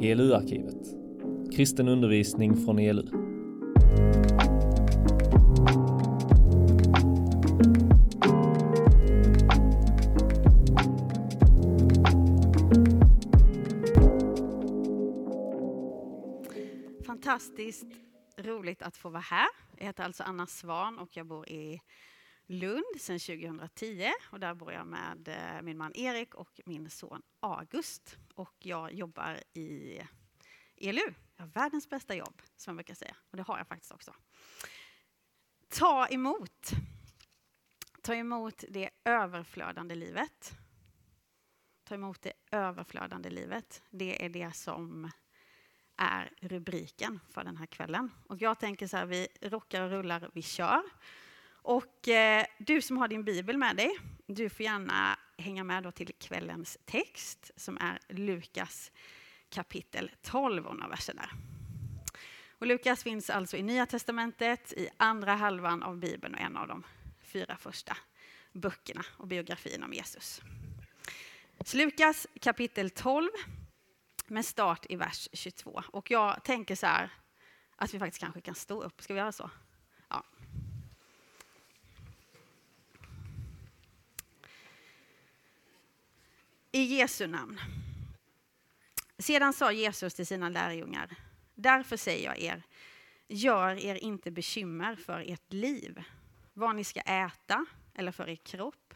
ELU-arkivet. Kristen undervisning från ELU. Fantastiskt roligt att få vara här. Jag heter alltså Anna Svan och jag bor i Lund sedan 2010 och där bor jag med eh, min man Erik och min son August. Och jag jobbar i ELU. Jag har världens bästa jobb, som jag brukar säga. Och det har jag faktiskt också. Ta emot. Ta emot det överflödande livet. Ta emot det överflödande livet. Det är det som är rubriken för den här kvällen. Och jag tänker så här, vi rockar och rullar, vi kör. Och eh, du som har din bibel med dig, du får gärna hänga med då till kvällens text som är Lukas kapitel 12 och några verser där. Och Lukas finns alltså i Nya Testamentet, i andra halvan av Bibeln och en av de fyra första böckerna och biografin om Jesus. Så Lukas kapitel 12 med start i vers 22. Och jag tänker så här att vi faktiskt kanske kan stå upp. Ska vi göra så? Ja. I Jesu namn. Sedan sa Jesus till sina lärjungar, därför säger jag er, gör er inte bekymmer för ert liv, vad ni ska äta eller för er kropp,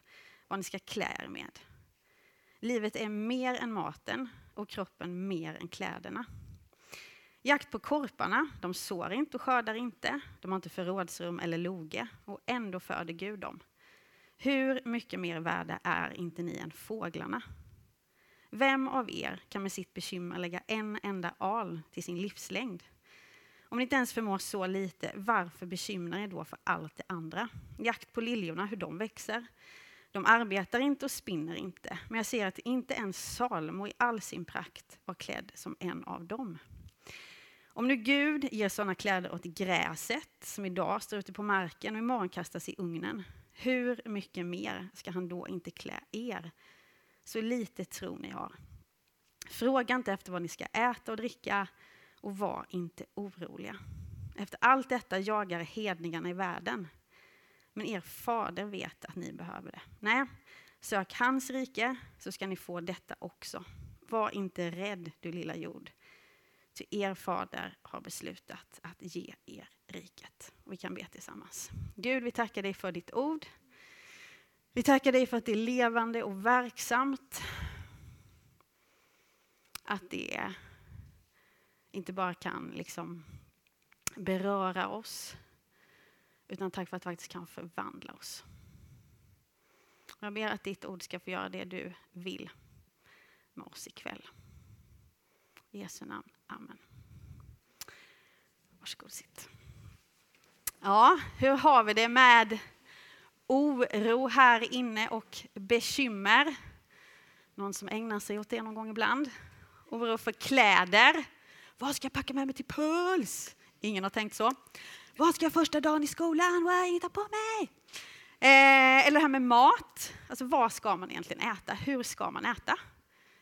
vad ni ska klä er med. Livet är mer än maten och kroppen mer än kläderna. Jakt på korparna, de sår inte och skördar inte, de har inte förrådsrum eller loge och ändå föder Gud dem. Hur mycket mer värda är inte ni än fåglarna? Vem av er kan med sitt bekymmer lägga en enda al till sin livslängd? Om ni inte ens förmår så lite, varför bekymrar er då för allt det andra? Jakt på liljorna, hur de växer. De arbetar inte och spinner inte, men jag ser att inte ens Salomo i all sin prakt var klädd som en av dem. Om nu Gud ger sådana kläder åt gräset som idag står ute på marken och imorgon kastas i ugnen, hur mycket mer ska han då inte klä er? Så lite tro ni har. Fråga inte efter vad ni ska äta och dricka och var inte oroliga. Efter allt detta jagar hedningarna i världen. Men er fader vet att ni behöver det. Nej, sök hans rike så ska ni få detta också. Var inte rädd, du lilla jord. Ty er fader har beslutat att ge er riket. Vi kan be tillsammans. Gud, vi tackar dig för ditt ord. Vi tackar dig för att det är levande och verksamt. Att det inte bara kan liksom beröra oss, utan tack för att det faktiskt kan förvandla oss. Jag ber att ditt ord ska få göra det du vill med oss ikväll. I Jesu namn. Amen. Varsågod sitt. Ja, hur har vi det med oro här inne och bekymmer? Någon som ägnar sig åt det någon gång ibland? Oro för kläder. Vad ska jag packa med mig till puls? Ingen har tänkt så. Vad ska jag första dagen i skolan? Vad har jag inget på mig? Eh, eller det här med mat. Alltså vad ska man egentligen äta? Hur ska man äta?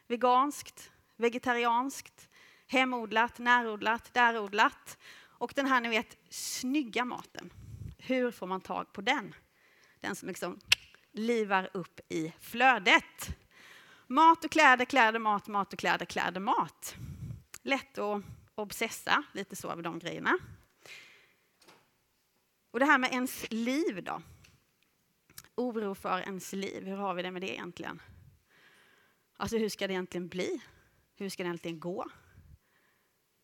Veganskt, vegetarianskt, hemodlat, närodlat, därodlat. Och den här ni vet snygga maten. Hur får man tag på den? Den som liksom livar upp i flödet. Mat och kläder, kläder, mat, mat och kläder, kläder, mat. Lätt att obsessa lite så över de grejerna. Och det här med ens liv då? Oro för ens liv, hur har vi det med det egentligen? Alltså hur ska det egentligen bli? Hur ska det egentligen gå?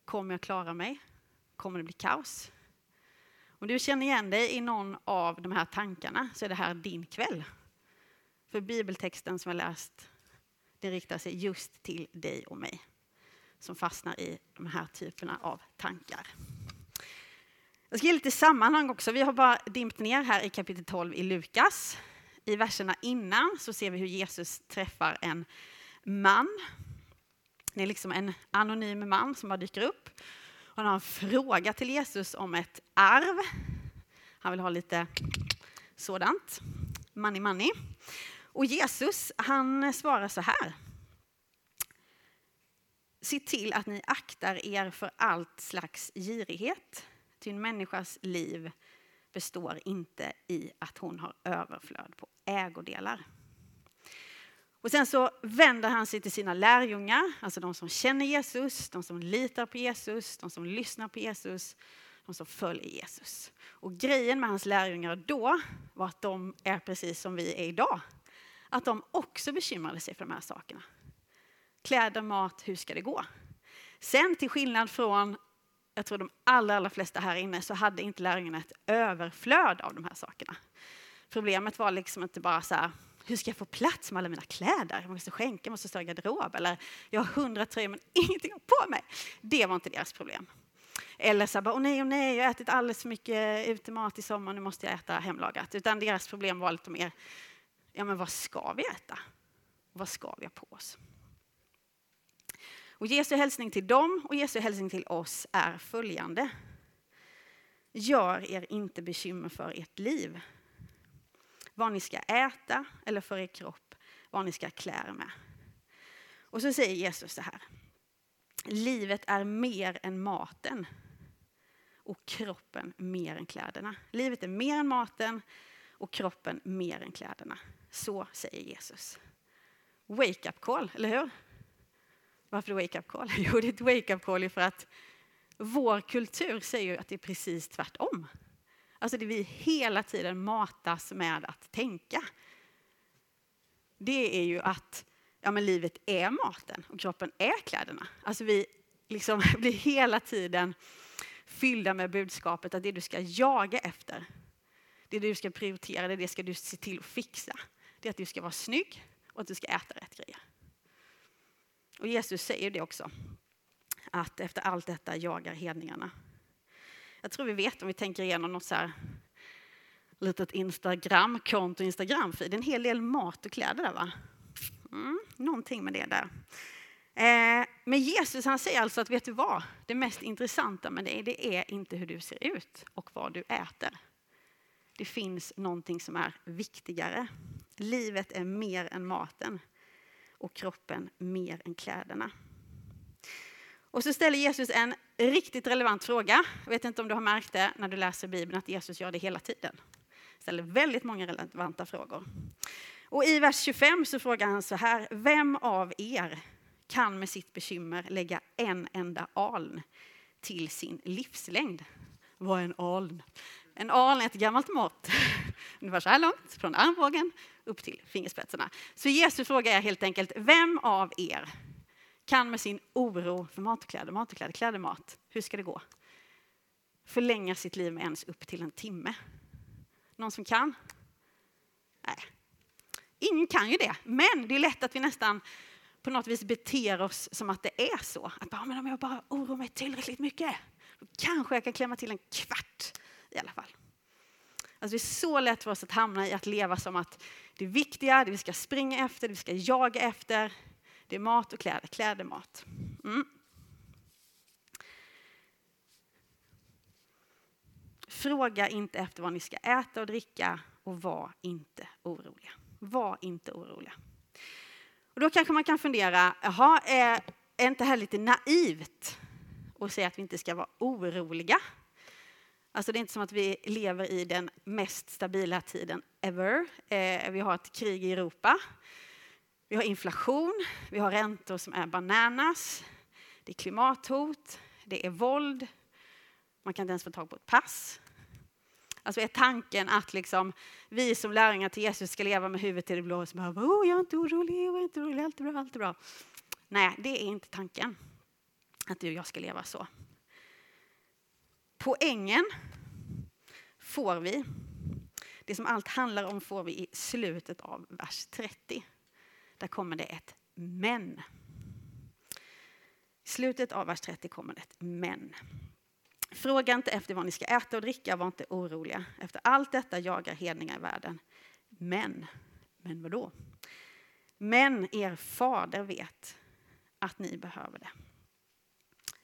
Kommer jag klara mig? Kommer det bli kaos? Om du känner igen dig i någon av de här tankarna så är det här din kväll. För bibeltexten som jag läst, den riktar sig just till dig och mig som fastnar i de här typerna av tankar. Jag ska ge lite sammanhang också. Vi har bara dimpt ner här i kapitel 12 i Lukas. I verserna innan så ser vi hur Jesus träffar en man. Det är liksom en anonym man som bara dyker upp. Han har en fråga till Jesus om ett arv. Han vill ha lite sådant. Money, money. Och Jesus, han svarar så här. Se till att ni aktar er för allt slags girighet. Ty en människas liv består inte i att hon har överflöd på ägodelar. Och sen så vänder han sig till sina lärjungar, alltså de som känner Jesus, de som litar på Jesus, de som lyssnar på Jesus, de som följer Jesus. Och grejen med hans lärjungar då var att de är precis som vi är idag. Att de också bekymrade sig för de här sakerna. Kläder, mat, hur ska det gå? Sen till skillnad från, jag tror de allra, allra flesta här inne, så hade inte lärjungarna ett överflöd av de här sakerna. Problemet var liksom inte bara så här, hur ska jag få plats med alla mina kläder? Jag måste skänka, jag måste stå i garderob. Eller jag har hundra tröjor men ingenting på mig. Det var inte deras problem. Eller så bara, åh nej, åh nej, jag har ätit alldeles för mycket utemat i sommar, nu måste jag äta hemlagat. Utan deras problem var lite mer, ja men vad ska vi äta? Vad ska vi ha på oss? Och Jesu hälsning till dem och Jesu hälsning till oss är följande. Gör er inte bekymmer för ert liv. Vad ni ska äta eller för er kropp, vad ni ska klä er med. Och så säger Jesus så här. Livet är mer än maten och kroppen mer än kläderna. Livet är mer än maten och kroppen mer än kläderna. Så säger Jesus. Wake up call, eller hur? Varför wake up call? Jo, det är ett wake up call för att vår kultur säger att det är precis tvärtom. Alltså det vi hela tiden matas med att tänka. Det är ju att ja, men livet är maten och kroppen är kläderna. Alltså vi liksom blir hela tiden fyllda med budskapet att det du ska jaga efter, det du ska prioritera, det, det ska du se till att fixa. Det är att du ska vara snygg och att du ska äta rätt grejer. Och Jesus säger det också, att efter allt detta jagar hedningarna. Jag tror vi vet om vi tänker igenom något så här litet Instagram-konto, Instagram-feed, en hel del mat och kläder där va? Mm, någonting med det där. Eh, men Jesus han säger alltså att vet du vad? Det mest intressanta med dig det är inte hur du ser ut och vad du äter. Det finns någonting som är viktigare. Livet är mer än maten och kroppen mer än kläderna. Och så ställer Jesus en riktigt relevant fråga. Jag vet inte om du har märkt det när du läser Bibeln att Jesus gör det hela tiden. Ställer väldigt många relevanta frågor. Och i vers 25 så frågar han så här, vem av er kan med sitt bekymmer lägga en enda aln till sin livslängd? Vad är en aln? En aln är ett gammalt mått, ungefär så här långt, från armbågen upp till fingerspetsarna. Så Jesu fråga är helt enkelt, vem av er kan med sin oro för mat och kläder, mat och kläder, kläder, mat, hur ska det gå? Förlänga sitt liv med ens upp till en timme. Någon som kan? Nej. Ingen kan ju det, men det är lätt att vi nästan på något vis beter oss som att det är så. Att bara, men om jag bara oroar mig tillräckligt mycket, då kanske jag kan klämma till en kvart i alla fall. Alltså det är så lätt för oss att hamna i att leva som att det viktiga, det vi ska springa efter, det vi ska jaga efter, det är mat och kläder, kläder, mat. Mm. Fråga inte efter vad ni ska äta och dricka och var inte oroliga. Var inte oroliga. Och då kanske man kan fundera, jaha, är, är inte det här lite naivt att säga att vi inte ska vara oroliga? Alltså det är inte som att vi lever i den mest stabila tiden ever. Eh, vi har ett krig i Europa. Vi har inflation, vi har räntor som är bananas. Det är klimathot, det är våld. Man kan inte ens få tag på ett pass. Alltså är tanken att liksom, vi som lärjungar till Jesus ska leva med huvudet i det blå och bara, oh, jag är inte orolig, jag är inte orolig, allt är bra, allt är bra. Nej, det är inte tanken. Att du och jag ska leva så. Poängen får vi, det som allt handlar om får vi i slutet av vers 30. Där kommer det ett men. I slutet av vers 30 kommer det ett men. Fråga inte efter vad ni ska äta och dricka, var inte oroliga. Efter allt detta jagar hedningar i världen. Men, men vad då? Men er fader vet att ni behöver det.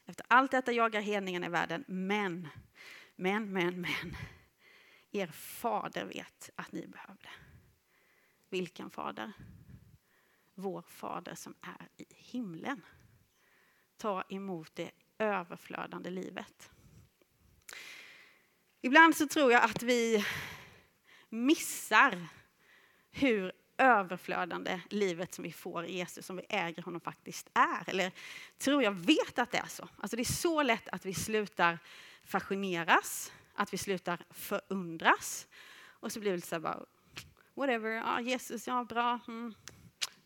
Efter allt detta jagar hedningarna i världen, men, men, men, men. Er fader vet att ni behöver det. Vilken fader? Vår fader som är i himlen. ta emot det överflödande livet. Ibland så tror jag att vi missar hur överflödande livet som vi får i Jesus, som vi äger honom, faktiskt är. Eller tror jag vet att det är så. Alltså det är så lätt att vi slutar fascineras, att vi slutar förundras. Och så blir det lite så här bara, whatever, ja, Jesus, ja bra, mm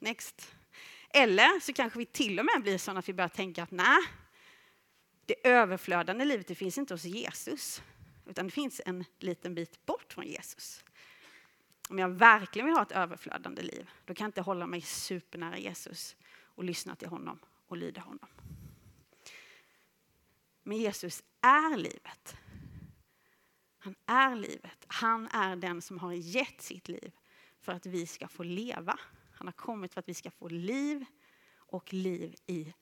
next. Eller så kanske vi till och med blir sådana att vi börjar tänka att nej, det överflödande livet det finns inte hos Jesus, utan det finns en liten bit bort från Jesus. Om jag verkligen vill ha ett överflödande liv, då kan jag inte hålla mig supernära Jesus och lyssna till honom och lyda honom. Men Jesus är livet. Han är livet. Han är den som har gett sitt liv för att vi ska få leva. Han har kommit för att vi ska få liv och liv i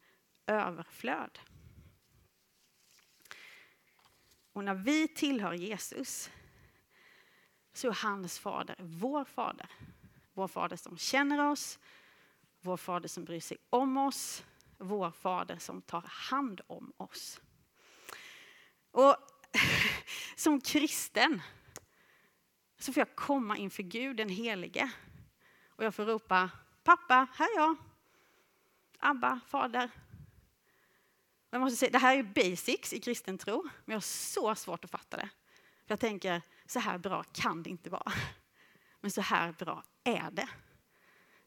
överflöd. Och när vi tillhör Jesus så är hans fader vår fader. Vår fader som känner oss, vår fader som bryr sig om oss, vår fader som tar hand om oss. Och som kristen så får jag komma inför Gud den helige och jag får ropa pappa, här är jag. Abba, fader. Jag måste säga, det här är basics i kristen tro, men jag har så svårt att fatta det. För jag tänker, så här bra kan det inte vara. Men så här bra är det.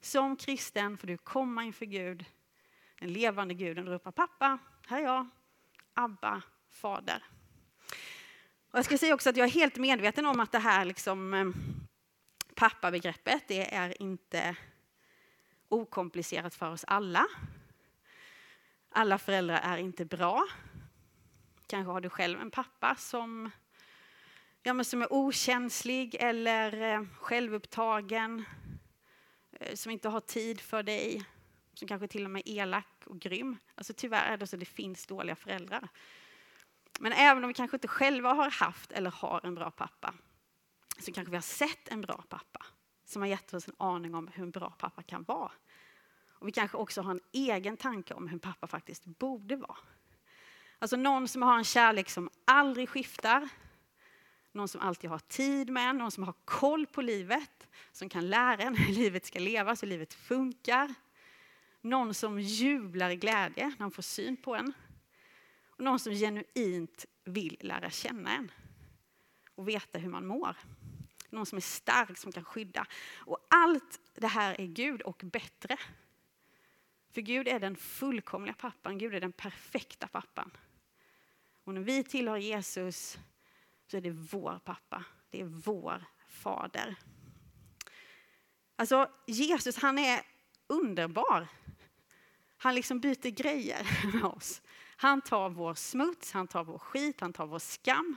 Som kristen får du komma inför Gud, den levande guden, och ropa pappa, här är jag, Abba, fader. Och jag ska säga också att jag är helt medveten om att det här liksom, eh, pappabegreppet, det är inte okomplicerat för oss alla. Alla föräldrar är inte bra. Kanske har du själv en pappa som, ja, men som är okänslig eller eh, självupptagen, eh, som inte har tid för dig, som kanske till och med är elak och grym. Alltså tyvärr är det så det finns dåliga föräldrar. Men även om vi kanske inte själva har haft eller har en bra pappa, så kanske vi har sett en bra pappa som har gett oss en aning om hur en bra pappa kan vara. Och vi kanske också har en egen tanke om hur en pappa faktiskt borde vara. Alltså någon som har en kärlek som aldrig skiftar, någon som alltid har tid med en, någon som har koll på livet, som kan lära en hur livet ska levas, hur livet funkar. Någon som jublar i glädje när han får syn på en. Och någon som genuint vill lära känna en och veta hur man mår. Någon som är stark, som kan skydda. Och allt det här är Gud och bättre. För Gud är den fullkomliga pappan, Gud är den perfekta pappan. Och när vi tillhör Jesus så är det vår pappa, det är vår fader. Alltså Jesus han är underbar. Han liksom byter grejer med oss. Han tar vår smuts, han tar vår skit, han tar vår skam.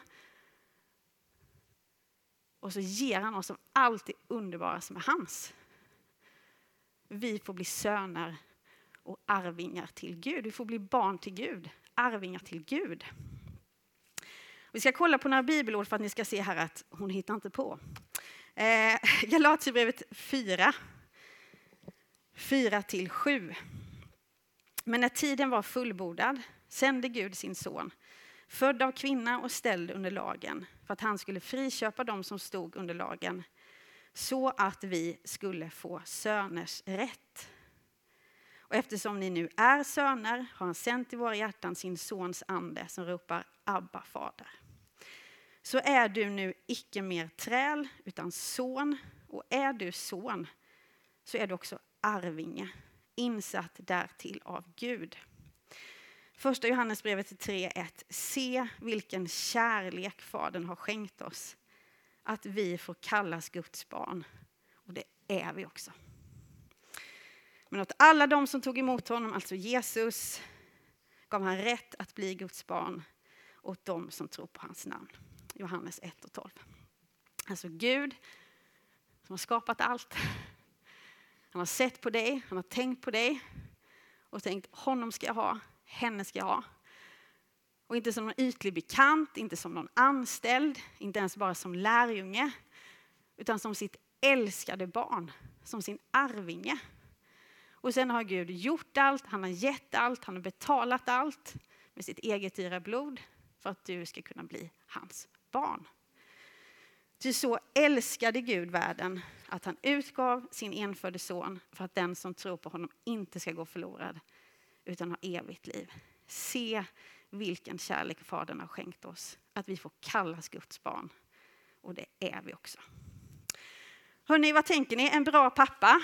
Och så ger han oss allt det underbara som är hans. Vi får bli söner och arvingar till Gud. Vi får bli barn till Gud, arvingar till Gud. Vi ska kolla på några bibelord för att ni ska se här att hon hittar inte på. Eh, Galaterbrevet 4, 4 till 7. Men när tiden var fullbordad sände Gud sin son, född av kvinna och ställd under lagen, för att han skulle friköpa dem som stod under lagen, så att vi skulle få söners rätt. Och eftersom ni nu är söner har han sänt i våra hjärtan sin sons ande som ropar Abba, fader. Så är du nu icke mer träl, utan son. Och är du son, så är du också arvinge, insatt därtill av Gud. Första Johannesbrevet 3.1. Se vilken kärlek Fadern har skänkt oss, att vi får kallas Guds barn. Och det är vi också. Men åt alla de som tog emot honom, alltså Jesus, gav han rätt att bli Guds barn åt de som tror på hans namn. Johannes 1 och 12. Alltså Gud som har skapat allt. Han har sett på dig, han har tänkt på dig och tänkt honom ska jag ha, henne ska jag ha. Och inte som någon ytlig bekant, inte som någon anställd, inte ens bara som lärjunge, utan som sitt älskade barn, som sin arvinge. Och sen har Gud gjort allt, han har gett allt, han har betalat allt med sitt eget dyra blod för att du ska kunna bli hans barn. Ty så älskade Gud världen att han utgav sin enfödde son för att den som tror på honom inte ska gå förlorad utan har evigt liv. Se vilken kärlek Fadern har skänkt oss, att vi får kallas Guds barn. Och det är vi också. Hörrni, vad tänker ni? En bra pappa?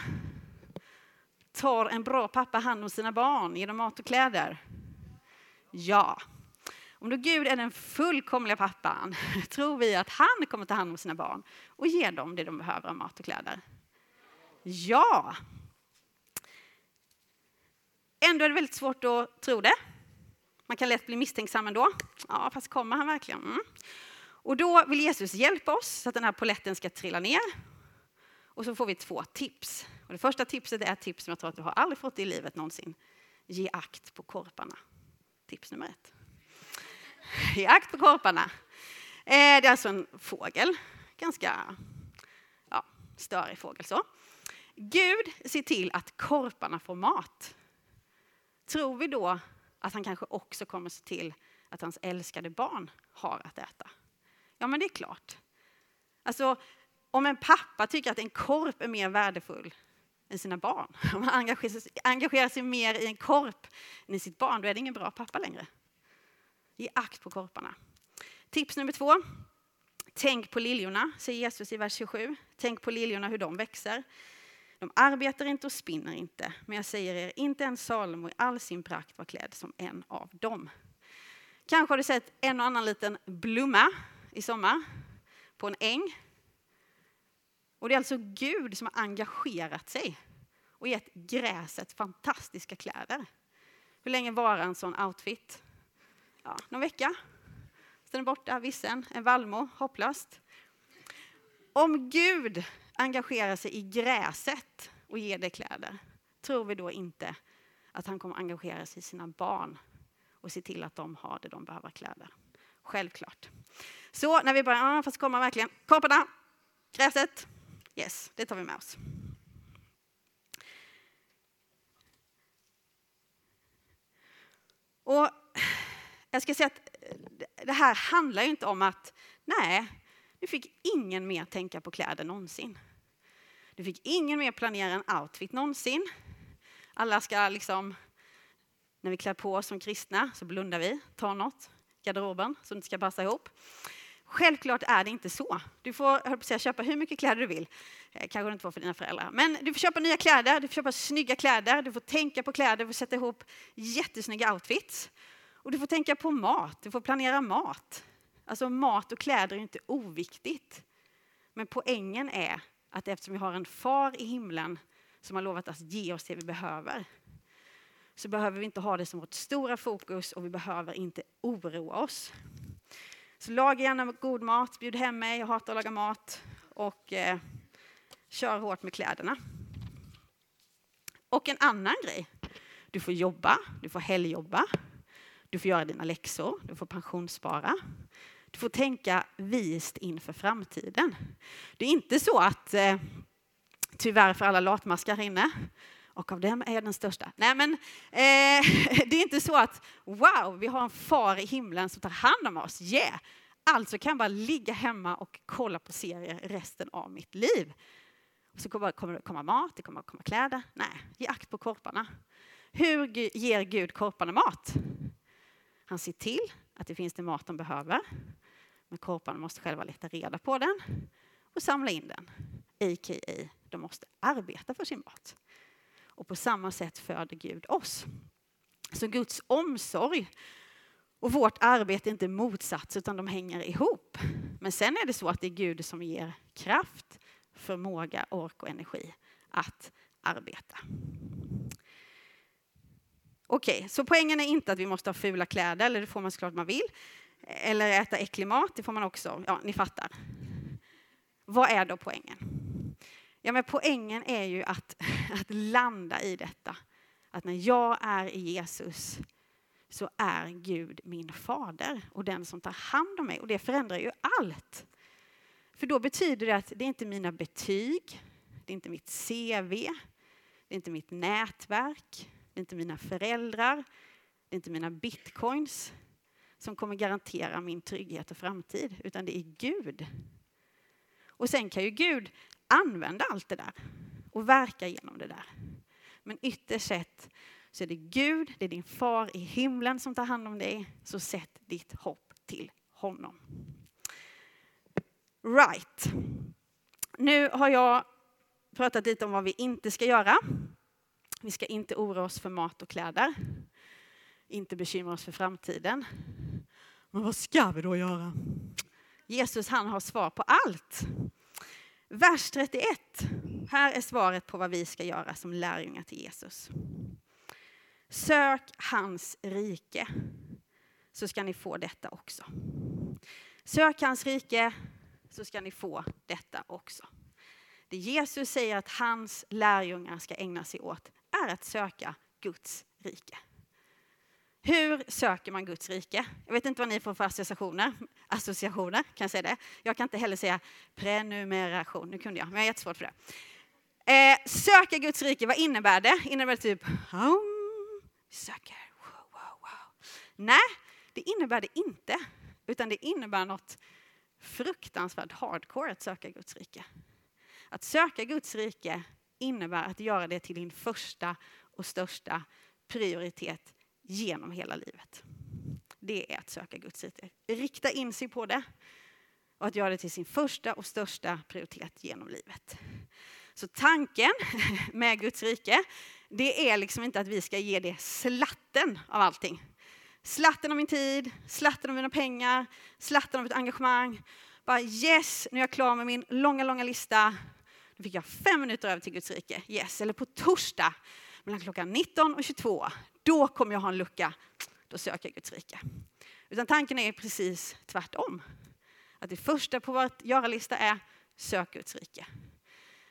Tar en bra pappa hand om sina barn genom mat och kläder? Ja. Om då Gud är den fullkomliga pappan, tror vi att han kommer ta hand om sina barn och ge dem det de behöver av mat och kläder? Ja. Ändå är det väldigt svårt att tro det. Man kan lätt bli misstänksam ändå. Ja, fast kommer han verkligen? Mm. Och då vill Jesus hjälpa oss så att den här poletten ska trilla ner. Och så får vi två tips. Och det första tipset är ett tips som jag tror att du har aldrig fått i livet någonsin. Ge akt på korparna. Tips nummer ett. Ge akt på korparna. Eh, det är alltså en fågel. Ganska ja, störig fågel så. Gud ser till att korparna får mat. Tror vi då att han kanske också kommer se till att hans älskade barn har att äta? Ja, men det är klart. Alltså, om en pappa tycker att en korp är mer värdefull än sina barn, om han engagerar sig, mer i en korp än i sitt barn, då är det ingen bra pappa längre. Ge akt på korparna. Tips nummer två. Tänk på liljorna, säger Jesus i vers 27. Tänk på liljorna, hur de växer. De arbetar inte och spinner inte, men jag säger er, inte ens Salomo i all sin prakt var klädd som en av dem. Kanske har du sett en och annan liten blomma i sommar på en äng. Och det är alltså Gud som har engagerat sig och gett gräset fantastiska kläder. Hur länge varar en sån outfit? Ja, någon vecka. Sen är den borta, vissen, en vallmo, hopplöst. Om Gud engagera sig i gräset och ge det kläder, tror vi då inte att han kommer engagera sig i sina barn och se till att de har det de behöver kläder? Självklart. Så när vi börjar, ah, fast kommer verkligen, korparna, gräset, yes, det tar vi med oss. Och jag ska säga att det här handlar ju inte om att, nej, nu fick ingen mer tänka på kläder någonsin. Du fick ingen mer planera en outfit någonsin. Alla ska liksom, när vi klär på oss som kristna så blundar vi, tar något, garderoben, som inte ska passa ihop. Självklart är det inte så. Du får höll på säga, köpa hur mycket kläder du vill. Eh, kanske det inte var för dina föräldrar. Men du får köpa nya kläder, du får köpa snygga kläder, du får tänka på kläder, du får sätta ihop jättesnygga outfits. Och du får tänka på mat, du får planera mat. Alltså mat och kläder är inte oviktigt. Men poängen är att eftersom vi har en far i himlen som har lovat att ge oss det vi behöver, så behöver vi inte ha det som vårt stora fokus och vi behöver inte oroa oss. Så laga gärna god mat, bjud hem mig, jag hatar att laga mat och eh, kör hårt med kläderna. Och en annan grej, du får jobba, du får helgjobba, du får göra dina läxor, du får pensionsspara. Du får tänka vist inför framtiden. Det är inte så att, eh, tyvärr för alla latmaskar här inne, och av dem är jag den största. Nej, men eh, det är inte så att wow, vi har en far i himlen som tar hand om oss. Yeah! Alltså kan jag bara ligga hemma och kolla på serier resten av mitt liv. Och så kommer det komma mat, det kommer komma kläder. Nej, ge akt på korparna. Hur ger Gud korparna mat? Han ser till att det finns den mat de behöver. Men korparna måste själva leta reda på den och samla in den. A.k.a. de måste arbeta för sin mat. Och på samma sätt föder Gud oss. Så Guds omsorg och vårt arbete är inte motsats utan de hänger ihop. Men sen är det så att det är Gud som ger kraft, förmåga, ork och energi att arbeta. Okej, okay, så poängen är inte att vi måste ha fula kläder, eller det får man såklart man vill. Eller äta äcklig mat, det får man också. Ja, ni fattar. Vad är då poängen? Ja, men poängen är ju att, att landa i detta. Att när jag är i Jesus så är Gud min fader och den som tar hand om mig. Och det förändrar ju allt. För då betyder det att det är inte mina betyg, det är inte mitt CV, det är inte mitt nätverk, det är inte mina föräldrar, det är inte mina bitcoins som kommer garantera min trygghet och framtid, utan det är Gud. Och sen kan ju Gud använda allt det där och verka genom det där. Men ytterst sett så är det Gud, det är din far i himlen som tar hand om dig, så sätt ditt hopp till honom. Right. Nu har jag pratat lite om vad vi inte ska göra. Vi ska inte oroa oss för mat och kläder. Inte bekymra oss för framtiden. Men vad ska vi då göra? Jesus han har svar på allt. Vers 31. Här är svaret på vad vi ska göra som lärjungar till Jesus. Sök hans rike så ska ni få detta också. Sök hans rike så ska ni få detta också. Det Jesus säger att hans lärjungar ska ägna sig åt är att söka Guds rike. Hur söker man Guds rike? Jag vet inte vad ni får för associationer. Associationer, kan jag säga det? Jag kan inte heller säga prenumeration. Nu kunde jag, men jag har jättesvårt för det. Eh, söka Guds rike, vad innebär det? Innebär det typ um, söker, wow, wow, wow. Nej, det innebär det inte. Utan det innebär något fruktansvärt hardcore att söka Guds rike. Att söka Guds rike innebär att göra det till din första och största prioritet genom hela livet. Det är att söka Guds rike. Rikta in sig på det och att göra det till sin första och största prioritet genom livet. Så tanken med Guds rike, det är liksom inte att vi ska ge det slatten av allting. Slatten av min tid, slatten av mina pengar, slatten av mitt engagemang. Bara yes, nu är jag klar med min långa, långa lista. Nu fick jag fem minuter över till Guds rike. Yes, eller på torsdag mellan klockan 19 och 22. Då kommer jag ha en lucka. Då söker jag Guds rike. Utan tanken är precis tvärtom. Att det första på vår göra-lista är sök Guds rike.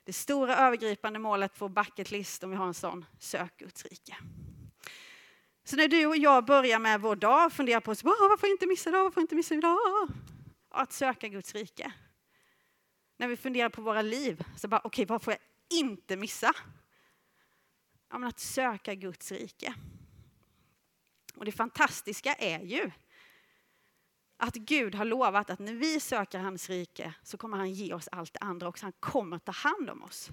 Det stora övergripande målet på bucket list, om vi har en sån, sök Guds rike. Så när du och jag börjar med vår dag och funderar på varför får jag inte missa idag, varför får jag inte missa idag? Att söka Guds rike. När vi funderar på våra liv, så bara okej, okay, vad får jag inte missa? Ja, men att söka Guds rike. Och det fantastiska är ju att Gud har lovat att när vi söker hans rike så kommer han ge oss allt det andra också. Han kommer ta hand om oss.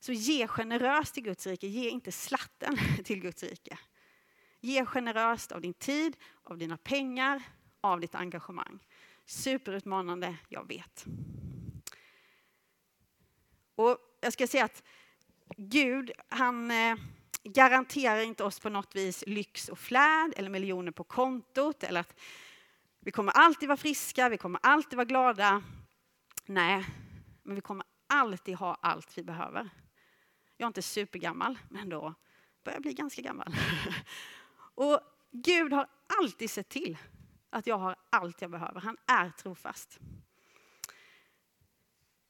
Så ge generöst till Guds rike, ge inte slatten till Guds rike. Ge generöst av din tid, av dina pengar, av ditt engagemang. Superutmanande, jag vet. Och jag ska säga att Gud, han eh, garanterar inte oss på något vis lyx och flärd eller miljoner på kontot eller att vi kommer alltid vara friska, vi kommer alltid vara glada. Nej, men vi kommer alltid ha allt vi behöver. Jag är inte supergammal, men ändå börjar jag bli ganska gammal. Och Gud har alltid sett till att jag har allt jag behöver. Han är trofast.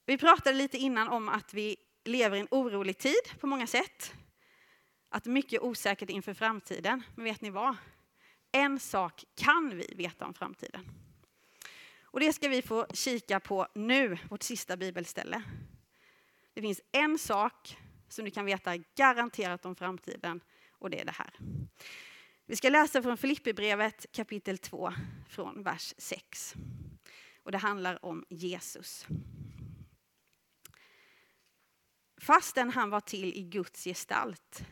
Vi pratade lite innan om att vi lever i en orolig tid på många sätt. Att mycket är osäkert inför framtiden. Men vet ni vad? En sak kan vi veta om framtiden. Och det ska vi få kika på nu, vårt sista bibelställe. Det finns en sak som du kan veta garanterat om framtiden och det är det här. Vi ska läsa från Filipperbrevet kapitel 2 från vers 6. Och det handlar om Jesus. Fastän han var till i Guds gestalt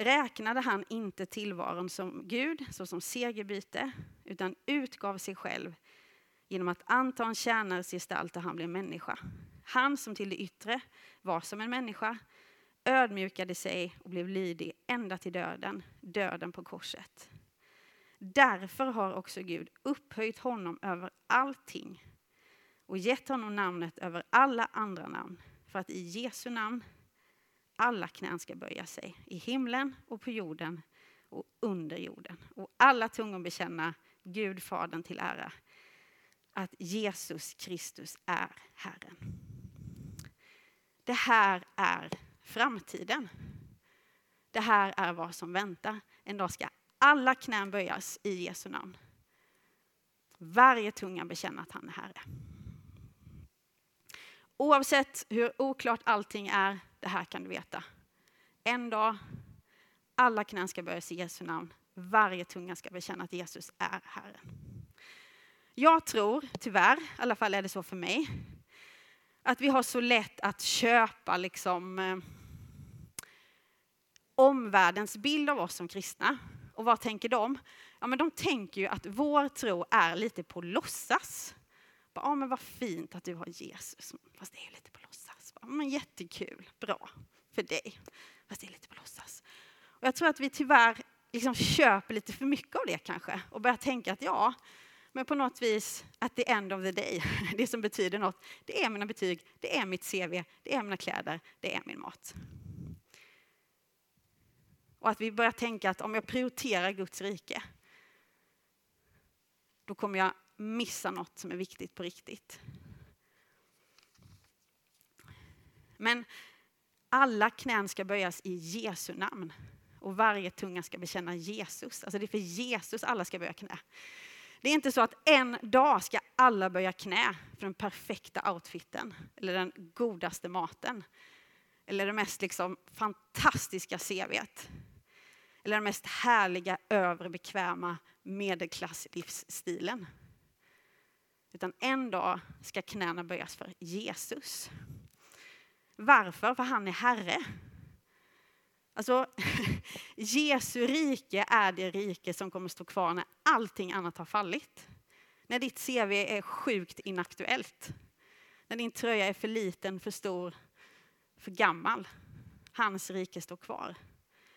räknade han inte tillvaron som Gud, såsom segerbyte, utan utgav sig själv genom att anta en tjänares gestalt där han blev människa. Han som till det yttre var som en människa ödmjukade sig och blev lydig ända till döden, döden på korset. Därför har också Gud upphöjt honom över allting och gett honom namnet över alla andra namn, för att i Jesu namn alla knän ska böja sig, i himlen och på jorden och under jorden. Och alla tungor bekänna Gud Fadern till ära, att Jesus Kristus är Herren. Det här är framtiden. Det här är vad som väntar. En dag ska alla knän böjas i Jesu namn. Varje tunga bekänna att han är Herre. Oavsett hur oklart allting är, det här kan du veta. En dag, alla knän ska böjas i Jesu namn. Varje tunga ska bekänna att Jesus är Herren. Jag tror, tyvärr, i alla fall är det så för mig, att vi har så lätt att köpa liksom eh, omvärldens bild av oss som kristna. Och vad tänker de? Ja, men de tänker ju att vår tro är lite på låtsas. Ja, men vad fint att du har Jesus, fast det är lite på men jättekul, bra för dig, fast det är lite på låtsas. Och jag tror att vi tyvärr liksom köper lite för mycket av det kanske och börjar tänka att ja, men på något vis, att the end of the day, det som betyder något, det är mina betyg, det är mitt CV, det är mina kläder, det är min mat. Och att vi börjar tänka att om jag prioriterar Guds rike, då kommer jag missa något som är viktigt på riktigt. Men alla knän ska böjas i Jesu namn och varje tunga ska bekänna Jesus. Alltså det är för Jesus alla ska böja knä. Det är inte så att en dag ska alla böja knä för den perfekta outfiten eller den godaste maten. Eller det mest liksom fantastiska CVet. Eller den mest härliga, övre, bekväma medelklasslivsstilen. Utan en dag ska knäna böjas för Jesus. Varför? För han är Herre. Alltså, Jesu rike är det rike som kommer stå kvar när allting annat har fallit. När ditt CV är sjukt inaktuellt. När din tröja är för liten, för stor, för gammal. Hans rike står kvar.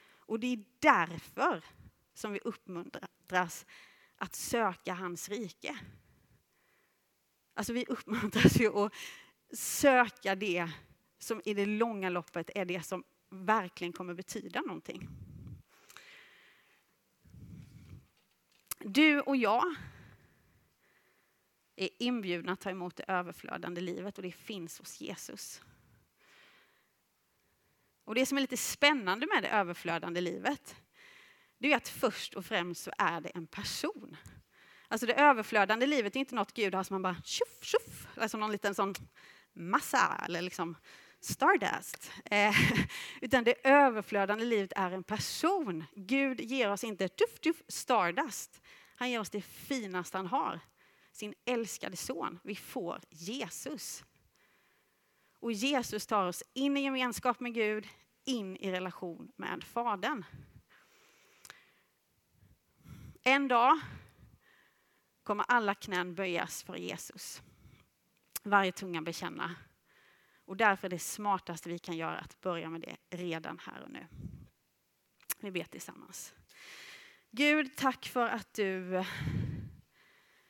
Och det är därför som vi uppmuntras att söka hans rike. Alltså vi uppmuntras ju att söka det som i det långa loppet är det som verkligen kommer betyda någonting. Du och jag är inbjudna att ta emot det överflödande livet och det finns hos Jesus. Och det som är lite spännande med det överflödande livet, det är att först och främst så är det en person. Alltså det överflödande livet är inte något Gud har som man bara tjoff, tjoff, alltså någon liten sån massa eller liksom Stardust. Eh, utan det överflödande livet är en person. Gud ger oss inte tuff, tuff, Stardust. Han ger oss det finaste han har, sin älskade son. Vi får Jesus. Och Jesus tar oss in i gemenskap med Gud, in i relation med Fadern. En dag kommer alla knän böjas för Jesus. Varje tunga bekänna och därför är det smartaste vi kan göra att börja med det redan här och nu. Vi ber tillsammans. Gud, tack för att du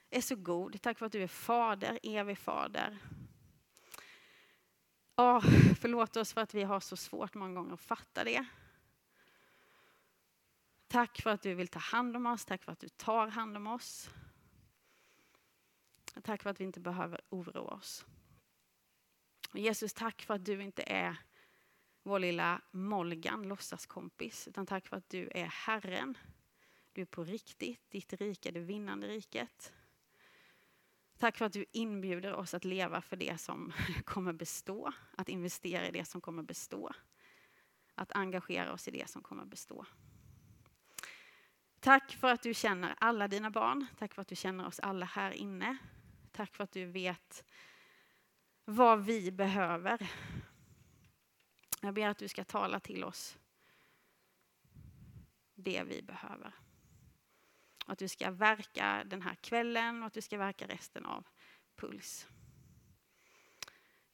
är så god. Tack för att du är fader, evig fader. Oh, förlåt oss för att vi har så svårt många gånger att fatta det. Tack för att du vill ta hand om oss, tack för att du tar hand om oss. Tack för att vi inte behöver oroa oss. Jesus, tack för att du inte är vår lilla Molgan, låtsaskompis, utan tack för att du är Herren. Du är på riktigt, ditt rike, det vinnande riket. Tack för att du inbjuder oss att leva för det som kommer bestå, att investera i det som kommer bestå, att engagera oss i det som kommer bestå. Tack för att du känner alla dina barn, tack för att du känner oss alla här inne. Tack för att du vet vad vi behöver. Jag ber att du ska tala till oss det vi behöver. Att du ska verka den här kvällen och att du ska verka resten av Puls.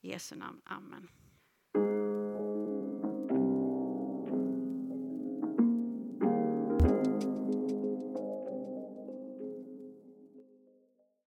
I Jesu namn, Amen.